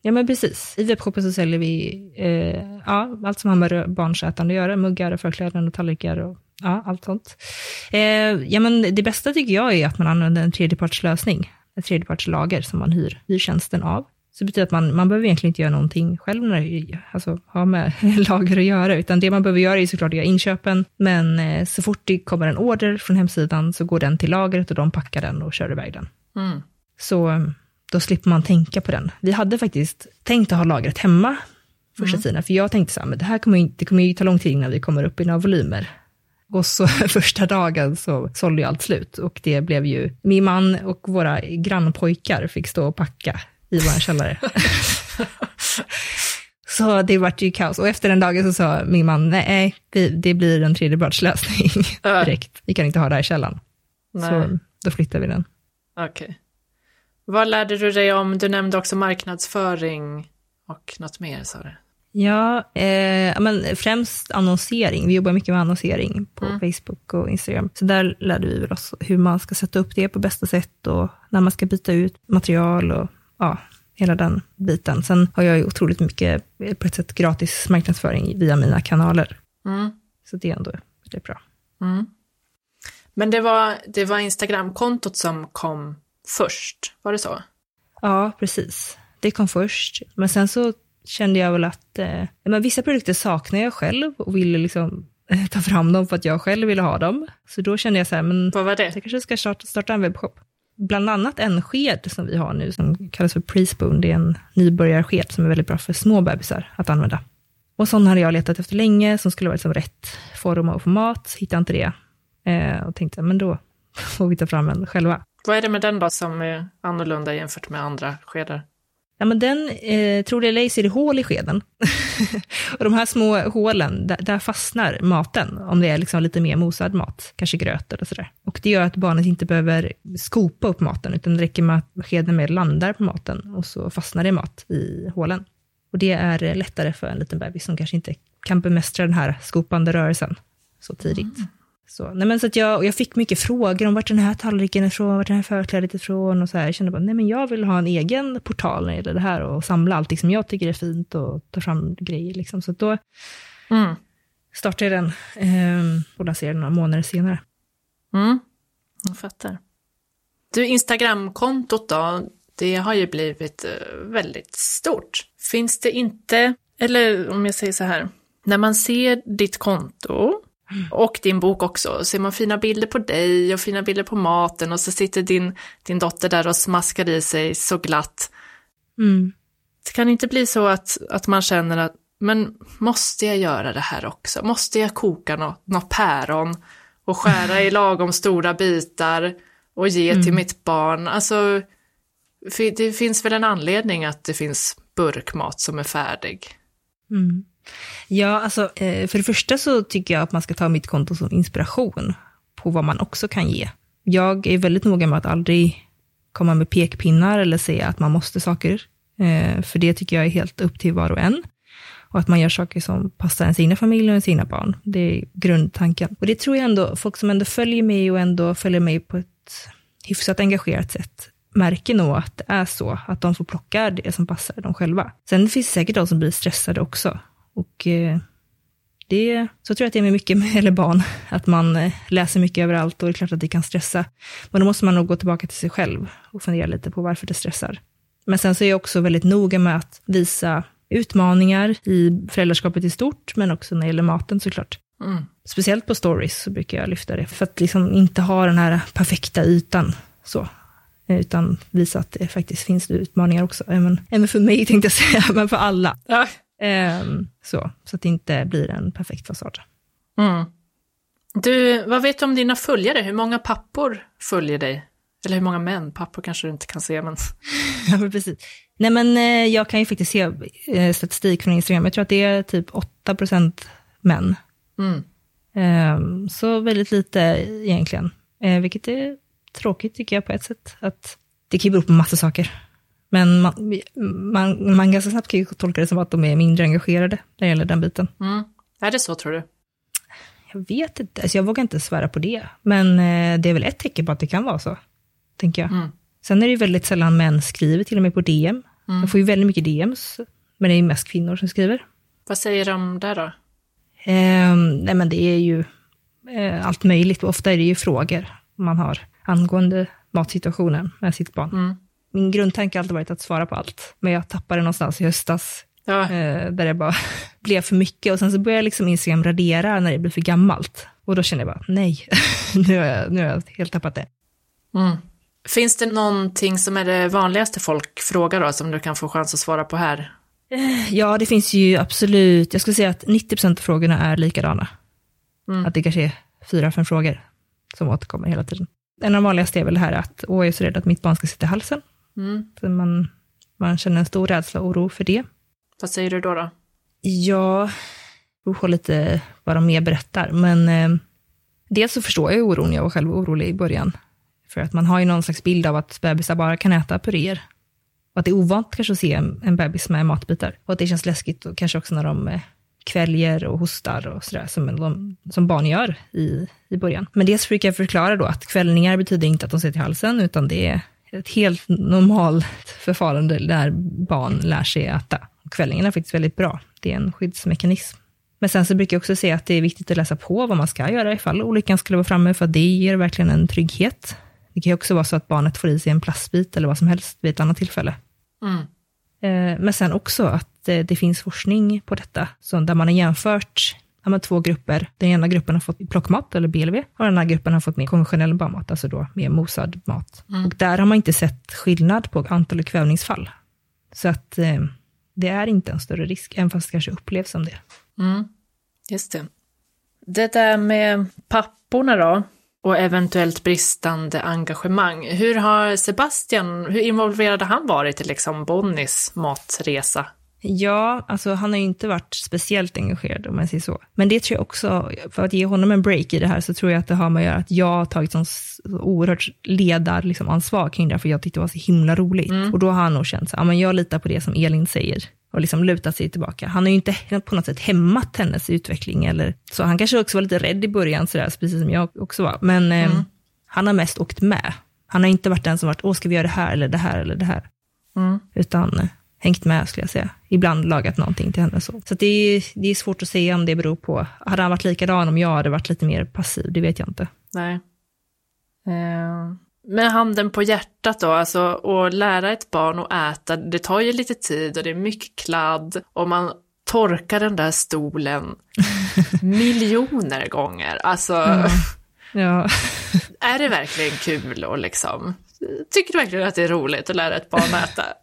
[SPEAKER 1] ja men precis. I webbshoppen så säljer vi eh, ja, allt som har med barns ätande att göra. Muggar, förkläden och tallrikar och ja, allt sånt. Eh, ja, men det bästa tycker jag är att man använder en tredjepartslösning, ett tredjepartslager som man hyr, hyr tjänsten av. Så det betyder att man, man behöver egentligen inte göra någonting själv när det alltså, har med (laughs) lager att göra, utan det man behöver göra är såklart att göra inköpen, men eh, så fort det kommer en order från hemsidan så går den till lagret och de packar den och kör iväg den.
[SPEAKER 2] Mm.
[SPEAKER 1] Så eh, då slipper man tänka på den. Vi hade faktiskt tänkt att ha lagret hemma första
[SPEAKER 2] Mm.
[SPEAKER 1] tiden, för jag tänkte så här, men det här kommer ju, det kommer ju ta lång tid innan vi kommer upp i några volymer. Och så (laughs) första dagen så sålde ju allt slut och det blev ju, min man och våra grannpojkar fick stå och packa i vår källare. (laughs) så det vart ju kaos. Och efter den dagen så sa min man, nej, det, blir en tredjebrödslösning
[SPEAKER 2] Ja.
[SPEAKER 1] direkt. Vi kan inte ha det här i källaren.
[SPEAKER 2] Nej,
[SPEAKER 1] Så då flyttar vi den.
[SPEAKER 2] okej. Vad lärde du dig om, du nämnde också marknadsföring och något mer sa du?
[SPEAKER 1] Ja, eh, men främst annonsering. Vi jobbar mycket med annonsering på
[SPEAKER 2] Mm.
[SPEAKER 1] Facebook och Instagram. Så där lärde vi oss hur man ska sätta upp det på bästa sätt och när man ska byta ut material och ja, hela den biten. Sen har jag ju otroligt mycket, eh, på ett sätt, gratis marknadsföring via mina kanaler.
[SPEAKER 2] Mm.
[SPEAKER 1] Så det är ändå det är bra.
[SPEAKER 2] Mm. Men det var, det var Instagramkontot som kom först, var det så?
[SPEAKER 1] Ja, precis. Det kom först. Men sen så kände jag väl att eh, men vissa produkter saknar jag själv och ville liksom eh, ta fram dem för att jag själv ville ha dem. Så då kände jag så här, men
[SPEAKER 2] Vad var det?
[SPEAKER 1] jag kanske ska starta, starta en webbshop. Bland annat en sked som vi har nu som kallas för Prespoon. Det är en nybörjarsked som är väldigt bra för små bebisar att använda. Och sån hade jag letat efter länge som skulle vara liksom rätt form och format. Hittade inte det. Eh, och tänkte, men då (laughs) får vi ta fram en själva.
[SPEAKER 2] Vad är det med den då som är annorlunda jämfört med andra skedar?
[SPEAKER 1] Ja, men den, eh, tror det eller ej, så är det hål i skeden. (laughs) och de här små hålen, där, där fastnar maten, om det är liksom lite mer mosad mat, kanske gröt eller sådär. Och det gör att barnet inte behöver skopa upp maten, utan det räcker med att skeden med landar på maten och så fastnar det mat i hålen. Och det är eh, lättare för en liten bebis som kanske inte kan bemästra den här skopande rörelsen så tidigt. Så, nej men så att jag, jag fick mycket frågor om vart den här tallriken är ifrån, vart den här förklädet är ifrån och så här. Jag kände bara, nej men jag vill ha en egen portal när det gäller det här och samla allt som jag tycker är fint och ta fram grejer liksom. Så då
[SPEAKER 2] Mm.
[SPEAKER 1] startade jag den eh, och lanserade några månader senare.
[SPEAKER 2] Mm. Jag fattar. Du, Instagramkontot då, det har ju blivit eh, väldigt stort. Finns det inte, eller om jag säger så här, när man ser ditt konto och din bok också, ser man fina bilder på dig och fina bilder på maten och så sitter din, din dotter där och smaskar i sig så glatt.
[SPEAKER 1] Mm.
[SPEAKER 2] Det kan inte bli så att, att man känner att, men måste jag göra det här också? Måste jag koka något, något päron och skära i (laughs) lagom stora bitar och ge till mitt barn? Alltså, det finns väl en anledning att det finns burkmat som är färdig?
[SPEAKER 1] Mm. Ja, alltså eh, för det första så tycker jag att man ska ta mitt konto som inspiration på vad man också kan ge. Jag är väldigt noga med att aldrig komma med pekpinnar eller säga att man måste saker, eh, för det tycker jag är helt upp till var och en. Och att man gör saker som passar ens egna familj och ens egna barn. Det är grundtanken. Och det tror jag ändå, folk som ändå följer mig och ändå följer mig på ett hyfsat engagerat sätt, märker nog att det är så, att de får plocka det som passar dem själva. Sen finns det säkert de som blir stressade också. Och eh, det, så tror jag att det är med mycket med eller barn, att man eh, läser mycket överallt och det är klart att det kan stressa. Men då måste man nog gå tillbaka till sig själv och fundera lite på varför det stressar. Men sen så är jag också väldigt noga med att visa utmaningar i föräldraskapet i stort, men också när det gäller maten såklart.
[SPEAKER 2] Mm.
[SPEAKER 1] Speciellt på stories så brukar jag lyfta det, för att liksom inte ha den här perfekta ytan. Så. Eh, Utan visa att det faktiskt finns utmaningar också. Även, även för mig (laughs) tänkte jag säga, men för alla.
[SPEAKER 2] Ja.
[SPEAKER 1] Ehm, så, så att det inte blir en perfekt fasad.
[SPEAKER 2] Mm. Du, vad vet du om dina följare? Hur många pappor följer dig? Eller hur många män? Pappor kanske du inte kan se, men... (laughs)
[SPEAKER 1] Ja, men precis. Nej, men eh, jag kan ju faktiskt se eh, statistik från Instagram. Jag tror att det är typ 8% män.
[SPEAKER 2] Mm.
[SPEAKER 1] Ehm, så väldigt lite egentligen. Eh, vilket är tråkigt tycker jag på ett sätt. Att det kan ju bero på massa saker. Men man, man, man ganska snabbt kan ju tolka det som att de är mindre engagerade när det gäller den biten.
[SPEAKER 2] Mm. Är det så, tror du?
[SPEAKER 1] Jag vet inte, alltså jag vågar inte svära på det. Men eh, det är väl ett tecken på att det kan vara så, tänker jag.
[SPEAKER 2] Mm.
[SPEAKER 1] Sen är det ju väldigt sällan män skriver, till och med på DM.
[SPEAKER 2] Mm.
[SPEAKER 1] Jag får ju väldigt mycket DMs, men det är ju mest kvinnor som skriver.
[SPEAKER 2] Vad säger de där då?
[SPEAKER 1] Ehm, nej men det är ju eh, allt möjligt, ofta är det ju frågor man har angående matsituationen med sitt barn.
[SPEAKER 2] Mm.
[SPEAKER 1] Min grundtanke har alltid varit att svara på allt. Men jag tappade någonstans i höstas,
[SPEAKER 2] Ja.
[SPEAKER 1] eh, där det bara (laughs) blev för mycket. Och sen så började jag liksom Instagram radera när det blir för gammalt. Och då kände jag bara, nej, (laughs) nu, har jag, nu har jag helt tappat det.
[SPEAKER 2] Mm. Finns det någonting som är det vanligaste folk frågar då, som du kan få chans att svara på här?
[SPEAKER 1] Ja, det finns ju absolut, jag skulle säga att 90% av frågorna är likadana.
[SPEAKER 2] Mm.
[SPEAKER 1] Att det kanske är fyra, fem frågor som återkommer hela tiden. En av de vanligaste är väl det här att, åh, jag är så rädd att mitt barn ska sitta i halsen.
[SPEAKER 2] Mm.
[SPEAKER 1] Så man, man känner en stor rädsla och oro för det.
[SPEAKER 2] Vad säger du då? då?
[SPEAKER 1] Ja, beror på lite vad de mer berättar. Men eh, dels så förstår jag oron, jag var själv orolig i början. För att man har ju någon slags bild av att bebisar bara kan äta puréer. Och att det är ovant kanske att se en, en bebis med matbitar. Och att det känns läskigt, och kanske också när de eh, kväljer och hostar och sådär, som, de, som barn gör i, i början. Men dels brukar jag förklara då att kvällningar betyder inte att de sitter i halsen, utan det är ett helt normalt förfarande när barn lär sig äta. Och kvällningen är faktiskt väldigt bra. Det är en skyddsmekanism. Men sen så brukar jag också säga att det är viktigt att läsa på vad man ska göra ifall olyckan skulle vara framme, för det ger verkligen en trygghet. Det kan ju också vara så att barnet får i sig en plastbit eller vad som helst vid ett annat tillfälle.
[SPEAKER 2] Mm.
[SPEAKER 1] Eh, Men sen också att eh, det finns forskning på detta, så där man har jämfört ja, två grupper. Den ena gruppen har fått plockmat, eller BLV, och den andra gruppen har fått mer konventionell barnmat, alltså då mer mosad mat. Och där har man inte sett skillnad på antalet kvävningsfall. Så att eh, det är inte en större risk, även fast det kanske upplevs som det.
[SPEAKER 2] Mm. Just det. Det där med papporna då, och eventuellt bristande engagemang. Hur har Sebastian, hur involverad har han varit i liksom Bonnies matresa?
[SPEAKER 1] Ja, alltså han har ju inte varit speciellt engagerad om man säger så. Men det tror jag också, för att ge honom en break i det här, så tror jag att det har med att göra att jag har tagit sån oerhört ledar liksom, ansvar kring det här, för jag tyckte det var så himla roligt. Och då har han nog känt så ja men jag litar på det som Elin säger. Och liksom lutat sig tillbaka. Han har ju inte på något sätt hämmat hennes utveckling. Eller, så han kanske också var lite rädd i början, sådär, precis som jag också var. Men eh, han har mest åkt med. Han har inte varit den som varit, åh ska vi göra det här eller det här eller det här
[SPEAKER 2] Mm.
[SPEAKER 1] utan eh, hängt med skulle jag säga. Ibland lagat någonting till henne. Så, så det, är, det är svårt att säga om det beror på, hade han varit likadan om jag hade varit lite mer passiv, det vet jag inte.
[SPEAKER 2] Nej. Eh, med handen på hjärtat då, alltså att lära ett barn att äta, det tar ju lite tid och det är mycket kladd och man torkar den där stolen (laughs) miljoner gånger. Alltså,
[SPEAKER 1] Ja, (laughs)
[SPEAKER 2] är det verkligen kul och liksom, tycker du verkligen att det är roligt att lära ett barn att äta? (laughs)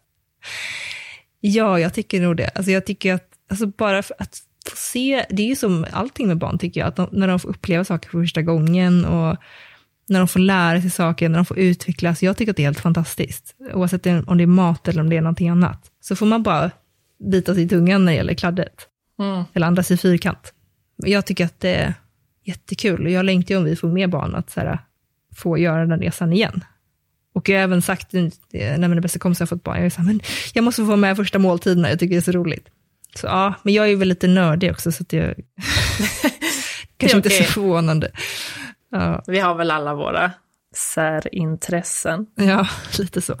[SPEAKER 1] ja jag tycker nog det. Alltså jag tycker att, alltså bara att få se, det är ju som allting med barn tycker jag, att de, när de får uppleva saker för första gången och när de får lära sig saker, när de får utvecklas. Jag tycker att det är helt fantastiskt. Oavsett om det är mat eller om det är någonting annat. Så får man bara bita sig i tungan när det gäller kladdet.
[SPEAKER 2] Mm.
[SPEAKER 1] eller andas i fyrkant. Jag tycker att det är jättekul och jag längtar ju om vi får mer barn att så här, få göra den resan igen. Och jag har även sagt när mina bästa kompisar har fått barn, jag är så här, men jag måste få vara med första måltiderna, jag tycker det är så roligt. Så ja, men jag är ju väl lite nördig också, så att jag (laughs) kanske inte är så förvånande. Ja,
[SPEAKER 2] Vi har väl alla våra särintressen.
[SPEAKER 1] ja, (laughs) lite så.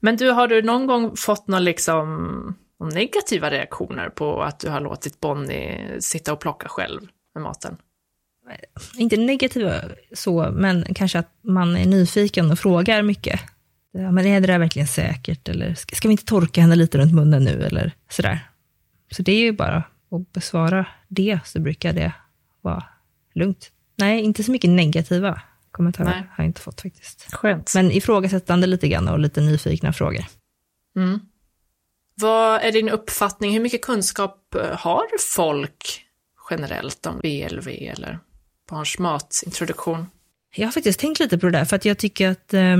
[SPEAKER 2] Men du, har du någon gång fått någon liksom negativa reaktioner på att du har låtit Bonnie sitta och plocka själv med maten?
[SPEAKER 1] Inte negativa så, men kanske att man är nyfiken och frågar mycket. Ja, men är det där verkligen säkert? Eller ska vi inte torka henne lite runt munnen nu? Eller sådär. Så det är ju bara att besvara det, så brukar det vara lugnt. Nej, inte så mycket negativa kommentarer
[SPEAKER 2] Nej.
[SPEAKER 1] har jag inte fått faktiskt.
[SPEAKER 2] Skönt.
[SPEAKER 1] Men ifrågasättande lite grann och lite nyfikna frågor.
[SPEAKER 2] Mm. Vad är din uppfattning, hur mycket kunskap eh, har folk generellt om BLV eller barns matintroduktion?
[SPEAKER 1] Jag har faktiskt tänkt lite på det där, för att jag tycker att eh,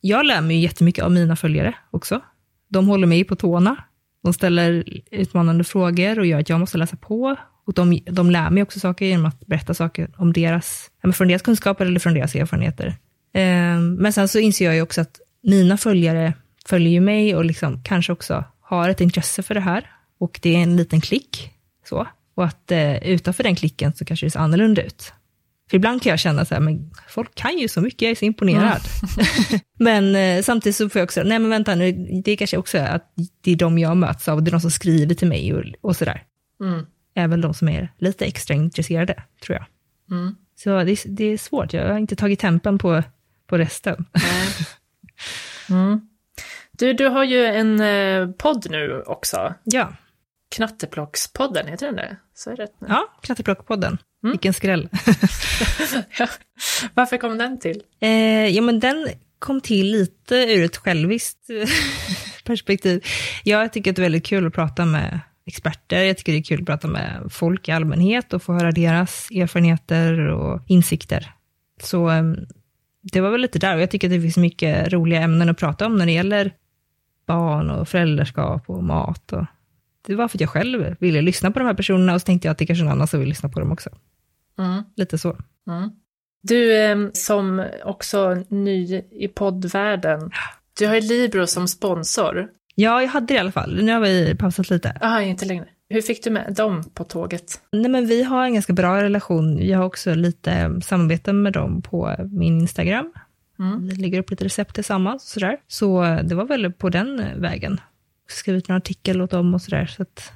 [SPEAKER 1] jag lär mig jättemycket av mina följare också. De håller mig på tårna. De ställer utmanande frågor och gör att jag måste läsa på. Och de, de lär mig också saker genom att berätta saker om deras, från deras kunskaper eller från deras erfarenheter. Eh, men sen så inser jag ju också att mina följare följer ju mig och liksom kanske också har ett intresse för det här. Och det är en liten klick. Så. Och att eh, utanför den klicken så kanske det ser annorlunda ut. För ibland kan jag känna så här, men folk kan ju så mycket, jag är så imponerad. (laughs) men eh, samtidigt så får jag också, nej men vänta nu, det kanske också är att det är de jag möts av, det är de som skriver till mig och, och sådär.
[SPEAKER 2] Mm.
[SPEAKER 1] Även de som är lite extra intresserade, tror jag.
[SPEAKER 2] Mm.
[SPEAKER 1] Så det, är- det är svårt, jag har inte tagit tempen på, på resten. (laughs)
[SPEAKER 2] Mm. Du, du har ju en eh, podd nu också.
[SPEAKER 1] Ja,
[SPEAKER 2] Knatteplockspodden, heter den det? Så är det nu?
[SPEAKER 1] ja Knatteplockpodden.
[SPEAKER 2] Mm.
[SPEAKER 1] Vilken skräll. (laughs)
[SPEAKER 2] Ja. Varför kom den till?
[SPEAKER 1] Eh, ja, men den kom till lite ur ett själviskt eh, (laughs) perspektiv. Jag tycker att det är väldigt kul att prata med experter. Jag tycker det är kul att prata med folk i allmänhet och få höra deras erfarenheter och insikter. Så eh, det var väl lite där. Och jag tycker att det finns mycket roliga ämnen att prata om när det gäller barn och föräldraskap och mat. Och det var för att jag själv ville lyssna på de här personerna och så tänkte jag att det kanske är någon annan som vill lyssna på dem också.
[SPEAKER 2] Mm.
[SPEAKER 1] Lite så.
[SPEAKER 2] Mm. Du eh, som också ny i poddvärlden, du har ju Libro som sponsor.
[SPEAKER 1] Ja, jag hade det i alla fall. Nu har vi pausat lite.
[SPEAKER 2] Jaha, inte längre. Hur fick du med dem på tåget?
[SPEAKER 1] Nej, men vi har en ganska bra relation. Jag har också lite eh, samarbete med dem på min Instagram.
[SPEAKER 2] Mm.
[SPEAKER 1] Vi lägger upp lite recept tillsammans och sådär. Så eh, det var väl på den vägen. Skrivit en artikel åt dem och sådär. Så att,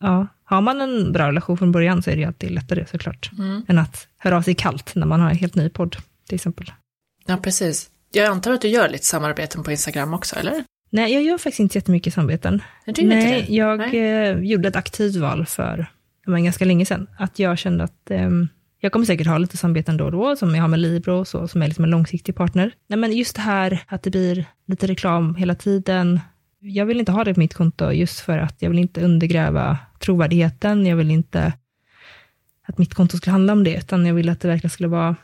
[SPEAKER 1] ja, har man en bra relation från början så är det ju alltid lättare såklart.
[SPEAKER 2] Mm.
[SPEAKER 1] Än att höra av sig kallt när man har en helt ny podd, till exempel.
[SPEAKER 2] Ja, precis. Jag antar att du gör lite samarbeten på Instagram också, eller?
[SPEAKER 1] Nej, jag gör faktiskt inte jättemycket samarbeten.
[SPEAKER 2] Nej,
[SPEAKER 1] jag
[SPEAKER 2] Nej.
[SPEAKER 1] Eh, gjorde ett aktivt val för var ganska länge sedan. Att jag kände att ehm, jag kommer säkert ha lite samarbeten då och då, som jag har med Libro och så, som är liksom en långsiktig partner. Nej, men just det här att det blir lite reklam hela tiden. Jag vill inte ha det på mitt konto just för att jag vill inte undergräva trovärdigheten. Jag vill inte att mitt konto skulle handla om det, utan jag vill att det verkligen skulle vara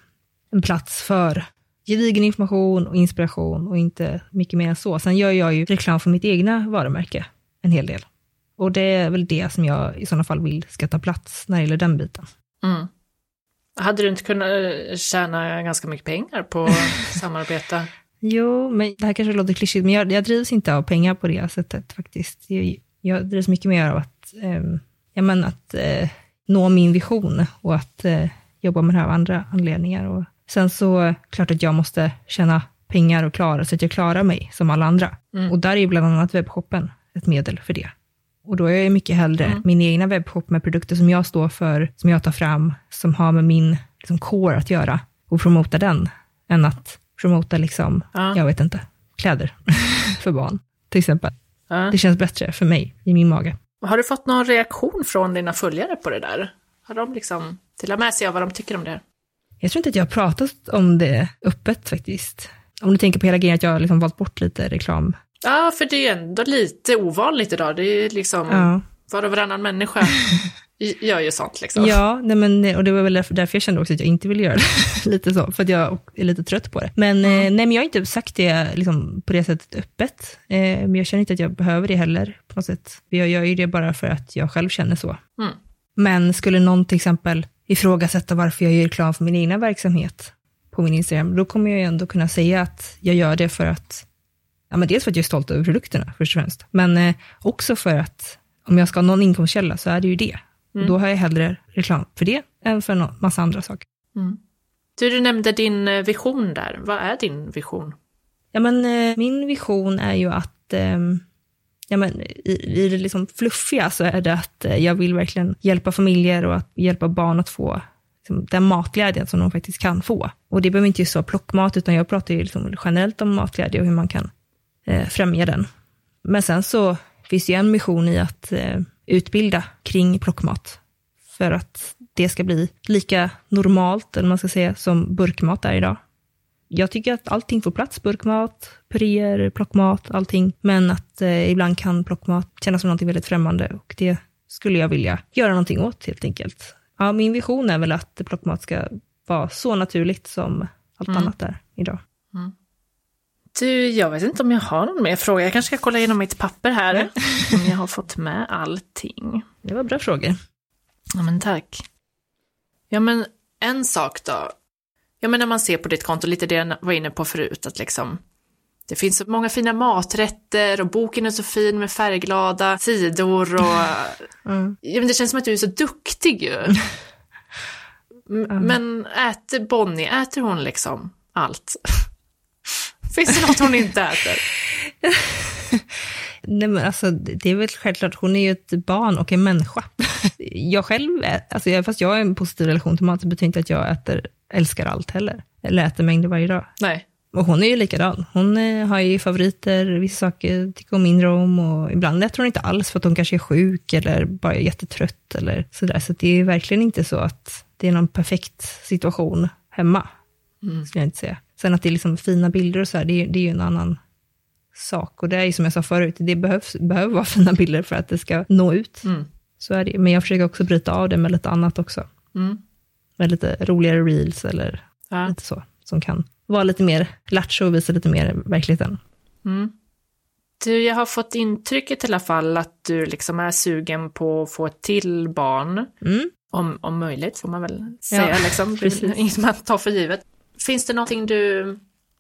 [SPEAKER 1] en plats för gedigen information och inspiration och inte mycket mer än så. Sen gör jag ju reklam för mitt egna varumärke en hel del. Och det är väl det som jag i sådana fall vill ska ta plats när det gäller den biten.
[SPEAKER 2] Mm. Hade du inte kunnat eh, tjäna ganska mycket pengar på att samarbeta? (laughs)
[SPEAKER 1] Jo, men det här kanske låter klyschigt, men jag, jag drivs inte av pengar på det sättet faktiskt. Jag, jag drivs mycket mer av att, eh, ja, men att eh, nå min vision och att eh, jobba med det här av andra anledningar. Och sen så, klart att jag måste tjäna pengar och klara, så att jag klarar mig som alla andra.
[SPEAKER 2] Mm.
[SPEAKER 1] Och där är ju bland annat webbshoppen ett medel för det. Och då är jag mycket hellre
[SPEAKER 2] Mm.
[SPEAKER 1] min egna webbshop med produkter som jag står för, som jag tar fram, som har med min liksom, core att göra och promota den, än att promota liksom,
[SPEAKER 2] Ja.
[SPEAKER 1] jag vet inte, kläder (laughs) för barn, till exempel.
[SPEAKER 2] Ja.
[SPEAKER 1] Det känns bättre för mig, i min mage.
[SPEAKER 2] Har du fått någon reaktion från dina följare på det där? Har de liksom delat med sig av vad de tycker om det?
[SPEAKER 1] Jag tror inte att jag har pratat om det öppet faktiskt. Om du tänker på hela grejen att jag har liksom valt bort lite reklam.
[SPEAKER 2] Ja, för det är ändå lite ovanligt idag. Det är liksom
[SPEAKER 1] Ja,
[SPEAKER 2] var och varannan människa (laughs) gör ju sånt liksom.
[SPEAKER 1] ja nej men, och det var väl därför, jag kände också att jag inte ville göra det. (laughs) lite så, för att jag är lite trött på det. Men, eh, nej, men jag har inte sagt det liksom, på det sättet öppet. Eh, men jag känner inte att jag behöver det heller på något sätt. Jag gör ju det bara för att jag själv känner så.
[SPEAKER 2] Mm.
[SPEAKER 1] Men skulle någon till exempel ifrågasätta varför jag gör reklam för min egna verksamhet på min Instagram, då kommer jag ju ändå kunna säga att jag gör det för att, ja men dels för att jag är stolt över produkterna först och främst, men eh, också för att om jag ska ha någon inkomstkälla så är det ju det. Och
[SPEAKER 2] Mm.
[SPEAKER 1] då har jag hellre reklam för det än för en massa andra saker.
[SPEAKER 2] Mm. Du, du nämnde din eh, vision där. Vad är din vision?
[SPEAKER 1] Ja men eh, min vision är ju att ehm, Ja, men i, I det liksom fluffiga så är det att eh, jag vill verkligen hjälpa familjer och att hjälpa barn att få liksom, den matglädjen som de faktiskt kan få. Och det behöver inte just vara plockmat, utan jag pratar ju liksom generellt om matglädje och hur man kan eh, främja den. Men sen så finns det ju en mission i att eh, utbilda kring plockmat. För att det ska bli lika normalt, eller man ska säga, som burkmat är idag. Jag tycker att allting får plats, burkmat, puréer, plockmat, allting. Men att eh, ibland kan plockmat kännas som något väldigt främmande och det skulle jag vilja göra någonting åt helt enkelt. Ja, min vision är väl att plockmat ska vara så naturligt som allt
[SPEAKER 2] Mm.
[SPEAKER 1] annat är idag.
[SPEAKER 2] Du, jag vet inte om jag har någon mer fråga. Jag kanske ska kolla igenom mitt papper här. Om jag har fått med allting.
[SPEAKER 1] Det var bra frågor.
[SPEAKER 2] Ja, men tack. Ja, men en sak då. Ja, men när man ser på ditt konto, lite det jag var inne på förut, att liksom det finns så många fina maträtter och boken är så fin med färgglada sidor och (laughs)
[SPEAKER 1] Mm.
[SPEAKER 2] ja, men det känns som att du är så duktig ju. (laughs) M- Men äter Bonnie, äter hon liksom allt? (laughs) Finns det något hon inte äter? (laughs)
[SPEAKER 1] Nej, men alltså, det är väl självklart, hon är ju ett barn och en människa. (laughs) Jag själv, alltså, fast jag har en positiv relation till mat, så betyder inte att jag äter, älskar allt heller. Eller äter mängder varje dag.
[SPEAKER 2] Nej.
[SPEAKER 1] Och hon är ju likadan. Hon eh, har ju favoriter, vissa saker tycker hon mindre om och ibland tror hon inte alls för att hon kanske är sjuk eller bara är jättetrött eller sådär. Så det är verkligen inte så att det är någon perfekt situation hemma, mm. skulle jag inte säga. Sen att det är liksom fina bilder och så här, det, det är ju en annan sak. Och det är ju som jag sa förut, det behövs, behöver vara (laughs) fina bilder för att det ska nå ut. Mm. Så är det Men jag försöker också bryta av det med lite annat också. Mm. Med lite roligare reels eller ja. lite så, som kan vara lite mer lattjo och visa lite mer verkligheten. Mm.
[SPEAKER 2] Du, jag har fått intrycket i alla fall att du liksom är sugen på att få till barn. Mm. Om, om möjligt, får man väl säga. Ja, liksom. Inget man tar för givet. Finns det någonting du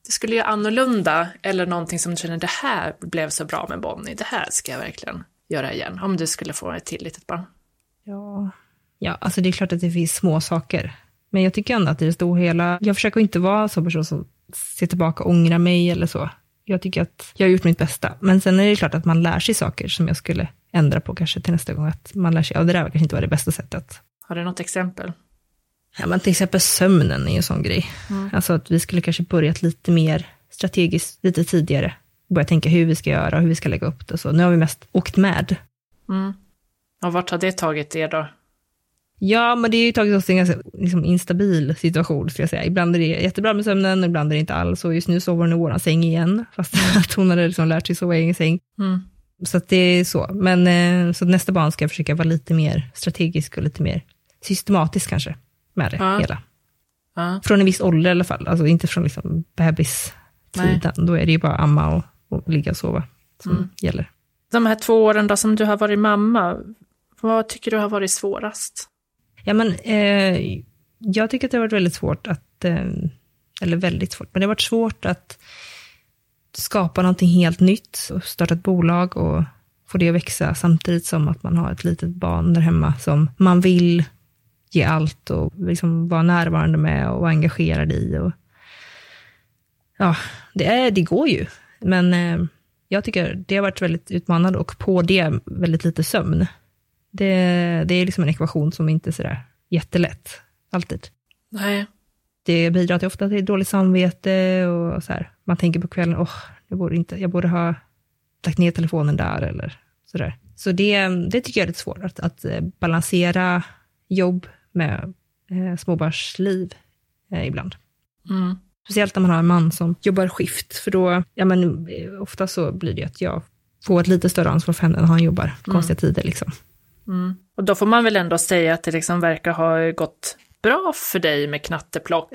[SPEAKER 2] skulle göra annorlunda eller någonting som du känner det här blev så bra med Bonnie, det här ska jag verkligen göra igen, om du skulle få ett till litet barn?
[SPEAKER 1] Ja, ja alltså det är klart att det finns små saker. Men jag tycker ändå att i det stora hela, jag försöker inte vara en sån person som ser tillbaka och ångrar mig eller så. Jag tycker att jag har gjort mitt bästa. Men sen är det klart att man lär sig saker som jag skulle ändra på kanske till nästa gång. Att man lär sig, ja det där kanske inte var det bästa sättet.
[SPEAKER 2] Har du något exempel?
[SPEAKER 1] Ja, men till exempel sömnen är en sån grej. Mm. Alltså att vi skulle kanske börjat lite mer strategiskt, lite tidigare. Börja tänka hur vi ska göra och hur vi ska lägga upp det. Så nu har vi mest åkt med.
[SPEAKER 2] Mm. Och vart har det tagit er då?
[SPEAKER 1] Ja, men det har ju tagit oss till en ganska liksom, instabil situation, skulle jag säga. Ibland är det jättebra med sömnen, ibland är det inte alls. Och just nu sover hon i vår säng igen, fast (laughs) att hon hade liksom lärt sig sova i egen säng. Mm. Så det är så. Men eh, så nästa barn ska jag försöka vara lite mer strategisk och lite mer systematisk kanske med det ja. hela. Ja. Från en viss ålder i alla fall, alltså inte från liksom bebistiden. Då är det ju bara amma och, och ligga och sova som mm. gäller.
[SPEAKER 2] De här två åren då som du har varit mamma, vad tycker du har varit svårast?
[SPEAKER 1] Ja, men eh, jag tycker att det har varit väldigt svårt att, eh, eller väldigt svårt, men det har varit svårt att skapa någonting helt nytt och starta ett bolag och få det att växa samtidigt som att man har ett litet barn där hemma som man vill ge allt och liksom vara närvarande med och vara engagerad i. Och, ja, det, är, det går ju, men eh, jag tycker det har varit väldigt utmanande och på det väldigt lite sömn. Det, det är liksom en ekvation som inte är sådär jättelätt, alltid.
[SPEAKER 2] Nej.
[SPEAKER 1] Det bidrar till ofta till dåligt samvete och så här. Man tänker på kvällen, oh, jag, borde inte, jag borde ha lagt ner telefonen där eller sådär. Så det, det tycker jag är lite svårt, att, att eh, balansera jobb med eh, småbarnsliv eh, ibland. Mm. Speciellt när man har en man som jobbar skift, för då, ja men eh, ofta så blir det att jag får ett lite större ansvar för henne när han jobbar mm. konstiga tider liksom.
[SPEAKER 2] Mm. Och då får man väl ändå säga att det liksom verkar ha gått bra för dig med knatteplock.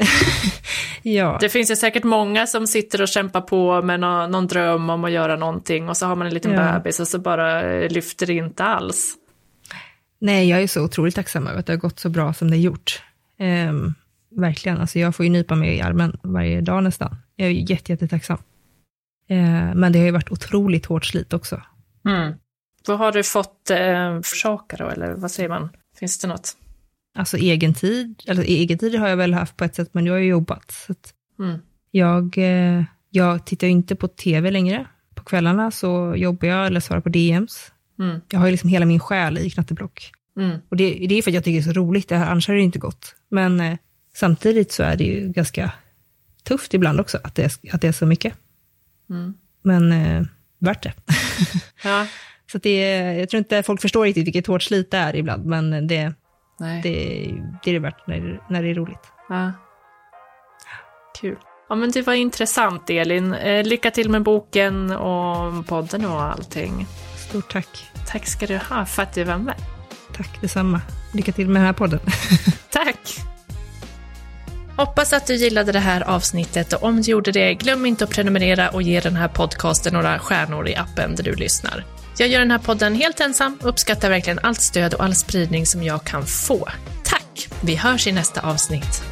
[SPEAKER 2] (laughs) ja. Det finns ju säkert många som sitter och kämpar på med någon, någon dröm om att göra någonting och så har man en liten ja. bebis och så bara lyfter det inte alls.
[SPEAKER 1] Nej, jag är så otroligt tacksam över att det har gått så bra som det har gjort. Um, verkligen, alltså jag får ju nypa mig i armen varje dag nästan. Jag är jättetacksam. Uh, men det har ju varit otroligt hårt slit också.
[SPEAKER 2] Mm. Vad har du fått eh, försaka då, eller vad säger man? Finns det något?
[SPEAKER 1] Alltså egen tid, eller egen tid har jag väl haft på ett sätt, men jag har ju jobbat. Så mm. jag, eh, jag tittar ju inte på tv längre. På kvällarna så jobbar jag eller svarar på DMs. Mm. Jag har ju liksom hela min själ i knatteblock. Mm. Och det, det, är för att jag tycker det är så roligt, det här, annars hade det inte gått. Men eh, samtidigt så är det ju ganska tufft ibland också, att det är, att det är så mycket. Mm. Men eh, värt det. (laughs) ja. Så det, jag tror inte folk förstår riktigt vilket hårt slit det är ibland, men det, det, det, är det värt när det, när det är roligt.
[SPEAKER 2] Ja. Kul. Ja, men det var intressant, Elin. Eh, lycka till med boken och podden och allting.
[SPEAKER 1] Stort tack.
[SPEAKER 2] Tack ska du ha för att du var med.
[SPEAKER 1] Tack detsamma. Lycka till med den här podden. (laughs)
[SPEAKER 2] tack. Hoppas att du gillade det här avsnittet och om du gjorde det, glöm inte att prenumerera och ge den här podcasten några stjärnor i appen där du lyssnar. Jag gör den här podden helt ensam och uppskattar verkligen allt stöd och all spridning som jag kan få. Tack! Vi hörs i nästa avsnitt.